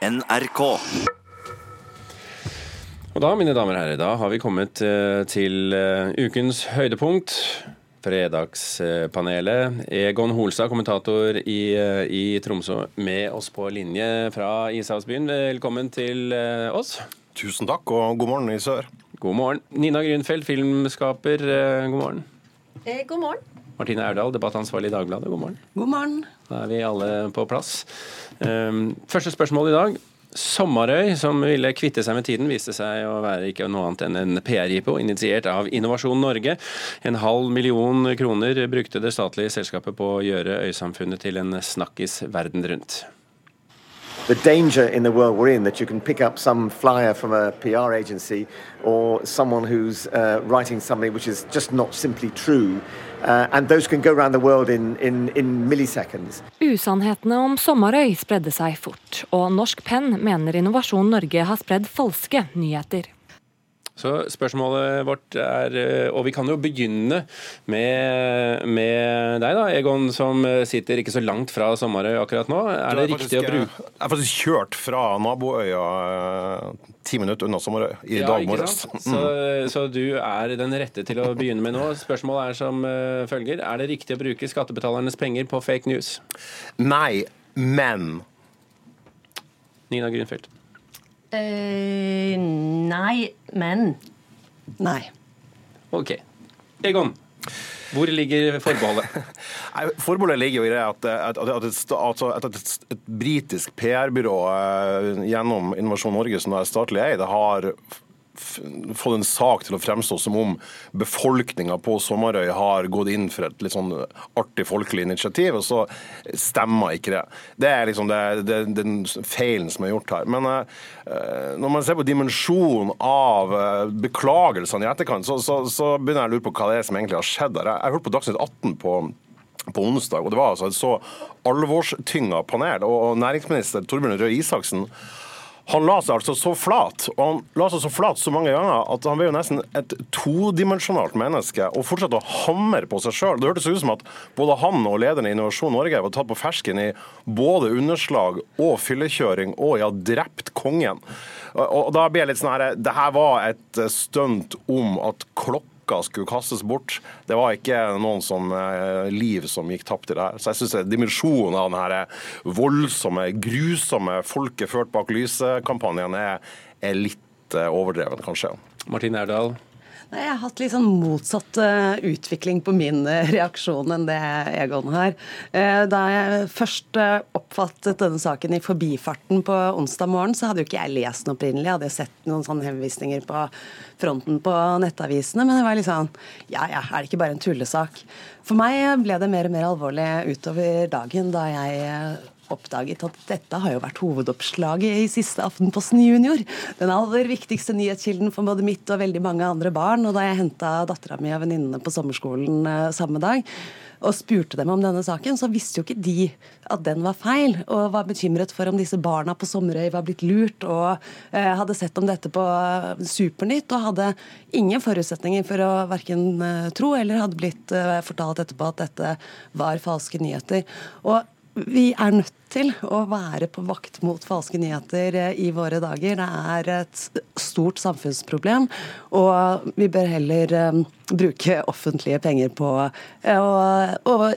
NRK. Og da, mine damer og herrer, da har vi kommet eh, til eh, ukens høydepunkt. Fredagspanelet. Egon Holstad, kommentator i, eh, i Tromsø, med oss på linje fra Ishavsbyen. Velkommen til oss. Tusen takk, og god morgen i sør. God morgen. Nina Grünfeldt, filmskaper, god morgen. Eh, god morgen. Martine Aurdal, debattansvarlig i Dagbladet, god morgen. God morgen. Da er vi alle på plass. Um, første spørsmål i dag. Sommarøy, som ville kvitte seg med tiden, viste seg å være ikke noe annet enn en PR-jippo initiert av Innovasjon Norge. En halv million kroner brukte det statlige selskapet på å gjøre øysamfunnet til en snakkis verden rundt. the danger in the world we're in that you can pick up some flyer from a PR agency or someone who's uh, writing something which is just not simply true. Uh. Usannhetene om Sommarøy spredde seg fort, og Norsk Penn mener Innovasjon Norge har spredd falske nyheter. Så spørsmålet vårt er eh, Og vi kan jo begynne med, med deg, da, Egon, som sitter ikke så langt fra Sommarøy akkurat nå. Er det riktig å bruke Jeg har faktisk kjørt fra naboøya eh, ti minutter unna Sommerøy i Ja, dag morges. sant? Så, så du er den rette til å begynne med nå. Spørsmålet er som eh, følger. Er det riktig å bruke skattebetalernes penger på fake news? Nei, men Nina Grünfeldt. Eh, nei, men Nei. OK. Egon, hvor ligger forbeholdet? Nei, forbeholdet ligger jo i det at, at, at, at, et, altså at et, et britisk PR-byrå eh, gjennom Innovasjon Norge, som er statlig eid, har fått en sak til å fremstå som om befolkninga på Sommerøy har gått inn for et litt sånn artig folkelig initiativ, og så stemmer ikke det. Det er liksom det, det, den feilen som er gjort her. Men eh, når man ser på dimensjonen av eh, beklagelsene i etterkant, så, så, så begynner jeg å lure på hva det er som egentlig har skjedd her. Jeg, jeg hørte på Dagsnytt 18 på på onsdag, og det var altså et så alvorstynga panel. Og næringsminister Torbjørn Røe Isaksen han la seg altså så flat, og han la seg så flat så mange ganger at han ble jo nesten et todimensjonalt menneske og fortsatte å hamre på seg sjøl. Det hørtes ut som at både han og lederen i Innovasjon Norge var tatt på fersken i både underslag og fyllekjøring og ja, drept kongen. Og, da blir jeg litt sånn her Det her var et stunt om at klokka skulle kastes bort. Det var ikke noen som, eh, liv som gikk tapt i det her. Så jeg syns dimensjonen av denne voldsomme, grusomme folket ført bak lyset-kampanjen er, er litt eh, overdreven, kanskje. Martin Erdal. Nei, Jeg har hatt litt sånn motsatt uh, utvikling på min uh, reaksjon enn det Egon har. Uh, da jeg først oppfattet denne saken i forbifarten på onsdag morgen, så hadde jo ikke jeg lest den opprinnelig. Jeg hadde sett noen sånne henvisninger på fronten på nettavisene, men det var litt sånn Ja ja, er det ikke bare en tullesak? For meg ble det mer og mer alvorlig utover dagen da jeg oppdaget at dette har jo vært hovedoppslaget i siste Aftenposten Junior. Den aller viktigste nyhetskilden for både mitt og veldig mange andre barn. Og da jeg henta dattera mi og venninnene på sommerskolen eh, samme dag og spurte dem om denne saken, så visste jo ikke de at den var feil, og var bekymret for om disse barna på Sommerøy var blitt lurt, og eh, hadde sett om dette på eh, Supernytt, og hadde ingen forutsetninger for å verken eh, tro eller hadde blitt eh, fortalt etterpå at dette var falske nyheter. Og vi er nødt til å være på vakt mot falske nyheter eh, i våre dager. Det er et stort samfunnsproblem, og vi bør heller eh, bruke offentlige penger på eh, å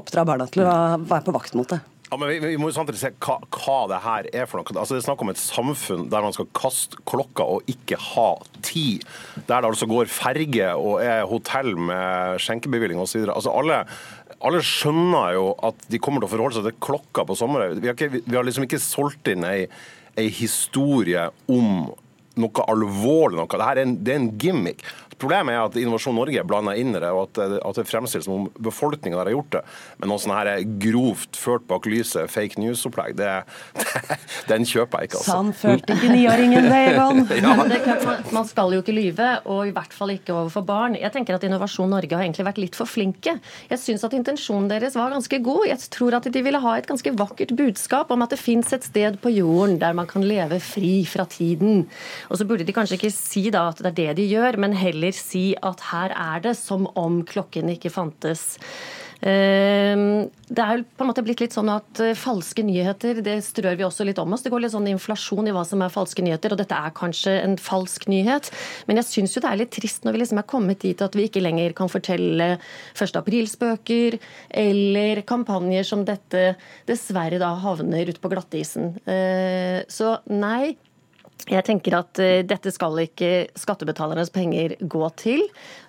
oppdra barna til å være på vakt mot det. Ja, men vi, vi må jo samtidig se hva, hva det her er for noe. Altså, det er snakk om et samfunn der man skal kaste klokka og ikke ha tid. Der det altså går ferge og er hotell med skjenkebevilling osv. Altså, alle, alle skjønner jo at de kommer til å forholde seg til klokka på sommeren. Vi har, ikke, vi har liksom ikke solgt inn ei, ei historie om noe alvorlig noe. Dette er en, det er en gimmick. Problemet er at Innovasjon Norge blander inn i det, og at, at det fremstilles som om befolkninga har gjort det. Men noe sånn her grovt ført bak lyset, fake news-opplegg, det, det, den kjøper jeg ikke. altså. Sann følte ikke niåringen det, Egon. Det man, man skal jo ikke lyve, og i hvert fall ikke overfor barn. Jeg tenker at Innovasjon Norge har egentlig vært litt for flinke. Jeg syns at intensjonen deres var ganske god. Jeg tror at de ville ha et ganske vakkert budskap om at det fins et sted på jorden der man kan leve fri fra tiden. Og så burde de kanskje ikke si da at det er det de gjør, men heller si at her er det som om klokken ikke fantes. Ehm, det er jo på en måte blitt litt sånn at eh, falske nyheter det strør vi også litt om oss. Det går litt sånn inflasjon i hva som er falske nyheter, og dette er kanskje en falsk nyhet. Men jeg syns jo det er litt trist når vi liksom er kommet dit at vi ikke lenger kan fortelle 1. aprilspøker eller kampanjer som dette dessverre da havner ute på glattisen. Eh, så nei. Jeg tenker at uh, dette skal ikke skattebetalernes penger gå til.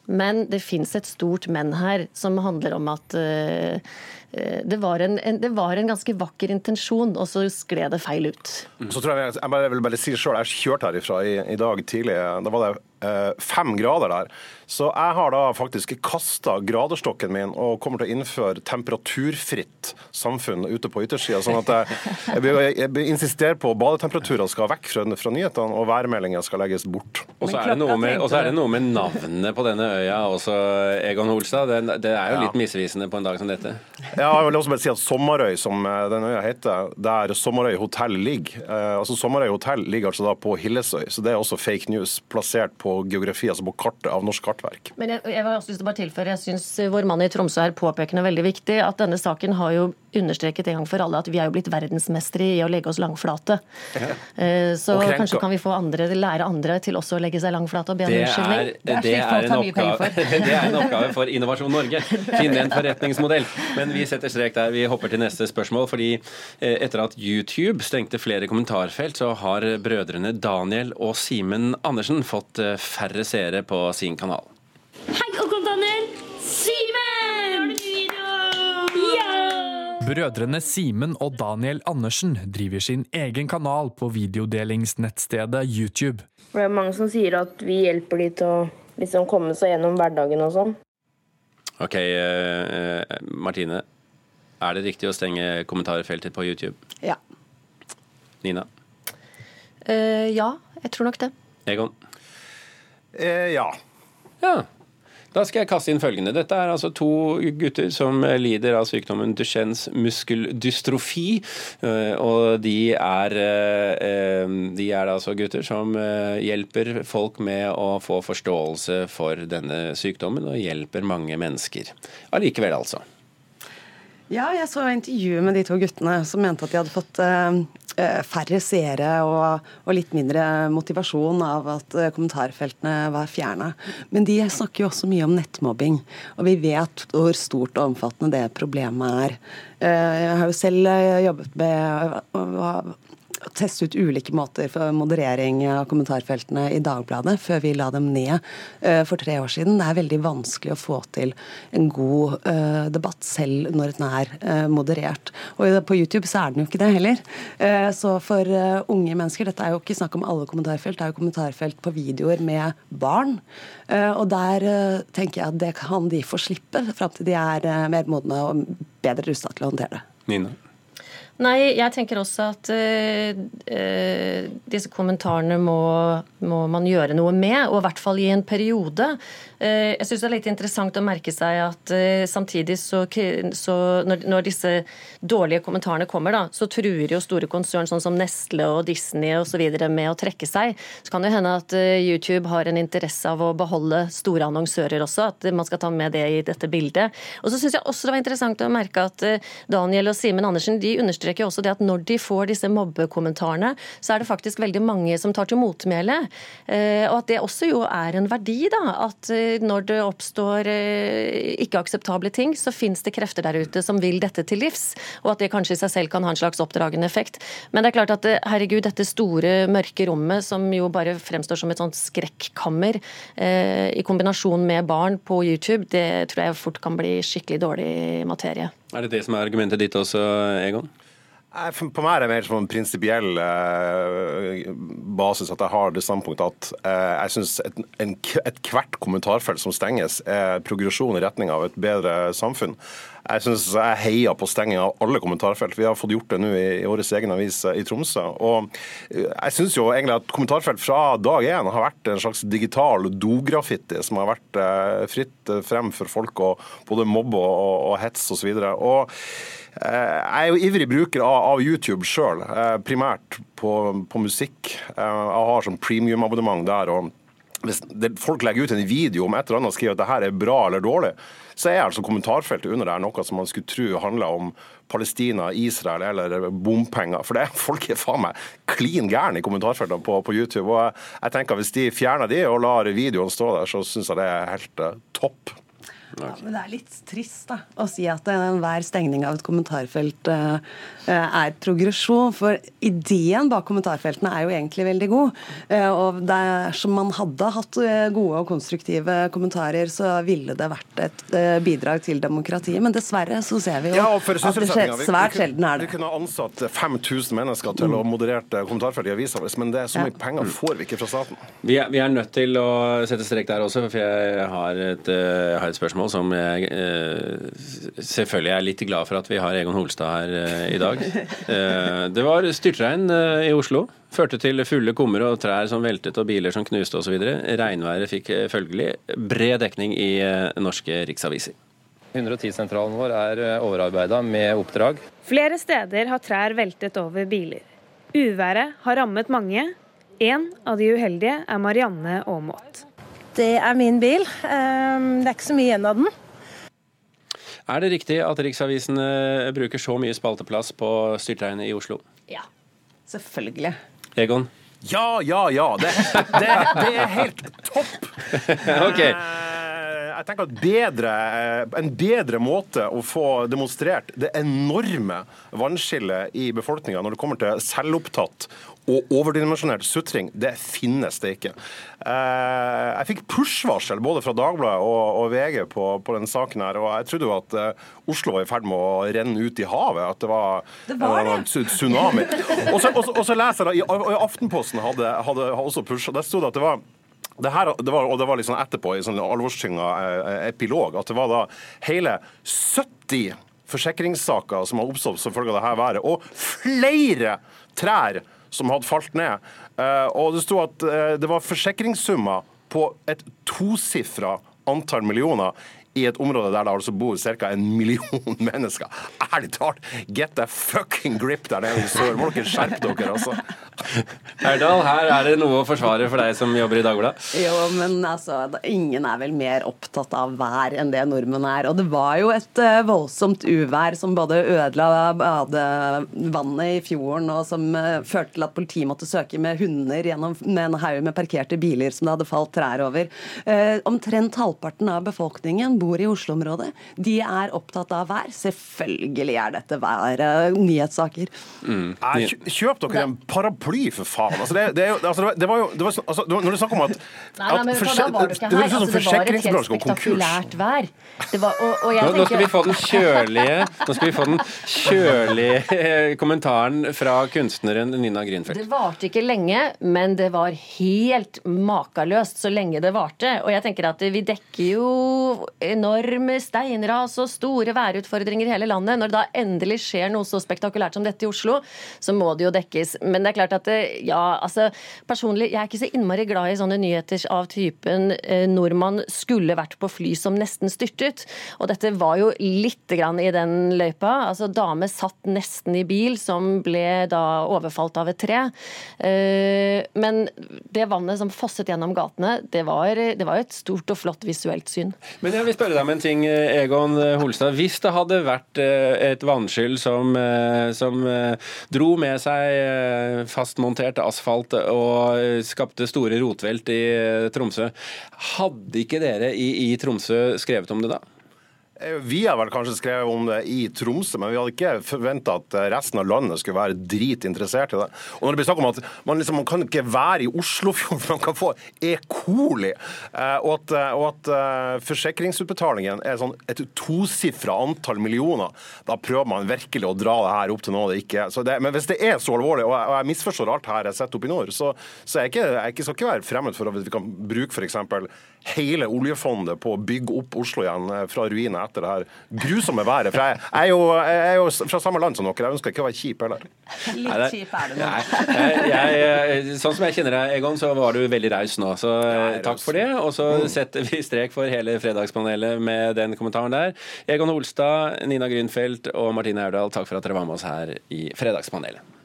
Men det fins et stort men her, som handler om at uh, det, var en, en, det var en ganske vakker intensjon, og så skled det feil ut. Så tror Jeg jeg, bare, vil bare si selv, jeg kjørte herifra i, i dag tidlig. Da var det uh, fem grader der. Så jeg har da faktisk kasta graderstokken min og kommer til å innføre temperaturfritt samfunn ute på yttersida. Sånn at jeg, jeg, jeg insisterer på at badetemperaturer skal vekk fra, fra nyhetene, og værmeldinger skal legges bort. Og så er, er, det noe med navnet på denne øya også, Egon Holstad. Det, det er jo litt ja. misvisende på en dag som dette. Ja, jeg vil også bare si at Sommerøy, som eh, den øya heter, der Sommerøy hotell ligger eh, altså Sommerøy hotell ligger altså da på Hillesøy, så det er også fake news plassert på geografi, altså på kartet av norsk kartverk. Men jeg, jeg har også lyst til å bare tilføre, jeg syns vår mann i Tromsø er påpekende veldig viktig at denne saken har jo understreket en gang for alle at vi er jo blitt verdensmestere i å legge oss langflate. Ja. Eh, så kanskje kan vi få andre, lære andre til også å legge seg langflate og be om unnskyldning. Det, er, det, er en oppgave, det er en oppgave for Innovasjon Norge. Finne en forretningsmodell. Men vi setter strek der. Vi hopper til neste spørsmål. fordi eh, etter at YouTube stengte flere kommentarfelt, så har brødrene Daniel og Simen Andersen fått eh, færre seere på sin kanal. Hei, og kom Daniel! Simen! Ja! Brødrene Simen og Daniel Andersen driver sin egen kanal på videodelingsnettstedet YouTube. Det er mange som sier at vi hjelper de til å liksom komme seg gjennom hverdagen og sånn. Ok, uh, Martine. Er det riktig å stenge kommentarfeltet på YouTube? Ja. Nina? Uh, ja, jeg tror nok det. Egon? Uh, ja. Ja. Da skal jeg kaste inn følgende. Dette er altså to gutter som lider av sykdommen Duchennes muskeldystrofi. Eh, og de er, eh, de er altså gutter som eh, hjelper folk med å få forståelse for denne sykdommen, og hjelper mange mennesker. Allikevel, altså. Ja, jeg så intervjuet med de to guttene som mente at de hadde fått Eh, færre seere og, og, litt mindre motivasjon av at eh, kommentarfeltene var fjerna. Men de snakker jo også mye om nettmobbing, og vi vet hvor stort og omfattende det problemet er. Eh, jeg har jo selv jobbet med teste ut ulike måter for moderering av kommentarfeltene i Dagbladet før vi la dem ned uh, for tre år siden. Det er veldig vanskelig å få til en god uh, debatt selv når den er uh, moderert. Og på YouTube så er den jo ikke det heller. så for unge mennesker, dette er jo ikke snakk om alle kommentarfelt, det er jo kommentarfelt på videoer med barn. og der tenker jeg at det kan de få slippe fram til de er mer modne og bedre rusta til å håndtere det. Nina? Nei, jeg tenker også at uh, disse kommentarene må, må, man gjøre noe med, og i hvert fall i en periode. Uh, jeg syns det er litt interessant å merke seg at uh, samtidig så, så når, når, disse dårlige kommentarene kommer, da, så truer jo store konsern sånn som Nestle og Disney osv. med å trekke seg. Så kan det hende at YouTube har en interesse av å beholde store annonsører også, at man skal ta med det i dette bildet. Og så syns jeg også det var interessant å merke at Daniel og Simen Andersen de understreker også det at når de får disse mobbekommentarene, så er det faktisk veldig mange som tar til motmæle. Eh, og at det også jo er en verdi, da. At eh, når det oppstår eh, ikke-akseptable ting, så fins det krefter der ute som vil dette til livs. Og at det kanskje i seg selv kan ha en slags oppdragende effekt. Men det er klart at herregud, dette store, mørke rommet som jo bare fremstår som et sånt skrekkammer, i kombinasjon med barn på YouTube, det tror jeg fort kan bli skikkelig dårlig materie. Er det det som er argumentet ditt også, Egon? På meg er det mer som en prinsipiell eh, basis at jeg har det standpunktet at eh, jeg syns ethvert et kommentarfelt som stenges, er progresjon i retning av et bedre samfunn. Jeg synes jeg heier på stenging av alle kommentarfelt. Vi har fått gjort det nå i, i årets egen avis eh, i Tromsø. Og jeg syns jo egentlig at kommentarfelt fra dag én har vært en slags digital dograffiti som har vært fritt frem for folk å både mobbe og, og, og hetse osv. Og, så jeg er jo ivrig bruker av, YouTube sjøl, eh, primært på, på, musikk. Eh, jeg har sånn premium-abonnement der. og hvis folk legger ut en video om et eller annet og skriver at det her er bra eller dårlig, så er altså kommentarfeltet under der noe som man skulle tro handla om Palestina, Israel eller bompenger. For det er folk er faen meg klin gærne i kommentarfeltene på, på, YouTube. Og jeg, tenker Hvis de fjerner de og lar videoen stå der, så syns jeg det er helt uh, topp. Ja, men det er litt trist da, å si at enhver stengning av et kommentarfelt uh, er progresjon. For ideen bak kommentarfeltene er jo egentlig veldig god. Uh, og dersom man hadde hatt gode og konstruktive kommentarer, så ville det vært et uh, bidrag til demokratiet. Men dessverre så ser vi jo ja, at det skjer, svært sjelden er det. Vi kunne ansatt 5000 mennesker til å moderere kommentarfelt i avisa, men det er så mye ja. penger får vi ikke fra staten. Vi er, vi er, nødt til å sette strek der også, for jeg har et, jeg har et spørsmål spørsmål som jeg eh, selvfølgelig er litt glad for at vi har Egon Holstad her eh, i dag. Eh, det var styrtregn eh, i Oslo. Førte til fulle kummer og trær som veltet og biler som knuste osv. Regnværet fikk eh, følgelig bred dekning i eh, norske riksaviser. 110-sentralen vår er overarbeida med oppdrag. Flere steder har trær veltet over biler. Uværet har rammet mange. En av de uheldige er Marianne Aamodt. Det er min bil. Ehm, det er ikke så mye igjen av den. Er det riktig at riksavisene bruker så mye spalteplass på styrtregnet i Oslo? Ja, selvfølgelig. Egon? Ja, ja, ja. Det, det, det er helt topp! ok. Eh, jeg tenker at bedre, eh, En bedre måte å få demonstrert det enorme vannskillet i befolkninga når det kommer til selvopptatt og overdimensjonert sutring, det finnes det ikke. Eh, jeg fikk push-varsel både fra Dagbladet og, og VG på, på den saken her, og jeg trodde jo at uh, Oslo var i ferd med å renne ut i havet, at det var, det var en tsunami. og, så, og, og så leser jeg, i, Aftenposten hadde, hadde også pusha, der sto det at det var det her, det var, og det var liksom etterpå i sånn alvorstynga eh, epilog at det var da hele 70 forsikringssaker som har oppstått som følge av det her været, og flere trær som hadde falt ned. Eh, og det sto at eh, det var forsikringssummer på et tosifra antall millioner i et område der det altså bor ca. en million mennesker. Ærlig talt, get a fucking grip der nede i sør. Må dere dere, altså. Herdal, her er det noe å forsvare for deg som jobber i Dagbladet. Jo, men altså, ingen er vel mer opptatt av vær enn det nordmenn er. Og det var jo et uh, voldsomt uvær som både ødela badevannet i fjorden, og som uh, førte til at politiet måtte søke med hunder gjennom med en haug med parkerte biler som det hadde falt trær over. Uh, omtrent halvparten av befolkningen bor i Oslo-området. De er opptatt av vær. Selvfølgelig er dette vær nyhetssaker. Mm. Kjøp dere en paraply, for faen! Altså, det, det, altså, det, var jo det var, altså, Når du snakker om at, nei, nei, men, at da var det, ikke her. Altså, det var et helt spektakulært vær. Var, og, og nå, tenker... nå, skal vi få den kjølige Nå skal vi få den kjølige kommentaren fra kunstneren Nina Grünfeldt. Det varte ikke lenge, men det var helt makaløst så lenge det varte. Og jeg tenker at vi dekker jo enorme steinras og store værutfordringer i hele landet. Når det da endelig skjer noe så spektakulært som dette i Oslo, så må det jo dekkes. Men det er klart at det, ja, altså personlig, jeg er ikke så innmari glad i sånne nyheter av typen eh, nordmann skulle vært på fly som nesten styrtet. Og dette var jo litt grann i den løypa. Altså dame satt nesten i bil som ble da overfalt av et tre. Eh, men det vannet som fosset gjennom gatene, det var, det var et stort og flott visuelt syn. Men jeg vil spørre deg om en ting, Egon Holstad. Hvis det hadde vært eh, et vannskyll som, eh, som eh, dro med seg fastmontert asfalt og skapte store rotvelt i Tromsø, hadde ikke dere i, i Tromsø skrevet om det da? Eh, vi har vel kanskje skrevet om det i Tromsø, men vi hadde ikke forventa at eh, resten av landet skulle være dritinteressert i det. Og når det blir snakk om at man, liksom, man kan ikke være i Oslofjorden, for man kan få E. coli, eh, og at, og at forsikringsutbetalingen er sånn et tosifra antall millioner, da prøver man virkelig å dra det her opp til noe det ikke er. Det, men hvis det er så alvorlig, og jeg, og jeg misforstår alt her jeg setter opp i nord, så, så jeg, ikke, jeg skal ikke være fremmed for at vi kan bruke f.eks. hele oljefondet på å bygge opp Oslo igjen fra ruiner etter det her grusomme været. For jeg, jeg, er jo, jeg, er jo, fra samme land som dere, jeg ønsker ikke å være kjip heller. Litt kjip er du nå. sånn som jeg kjenner deg, Egon, så var du veldig raus nå. Så takk for det. Og så setter vi strek for hele Fredagspanelet med den kommentaren der. Egon Olstad, Nina Grünfeldt og Martine Aurdal, takk for at dere var med oss her i Fredagspanelet.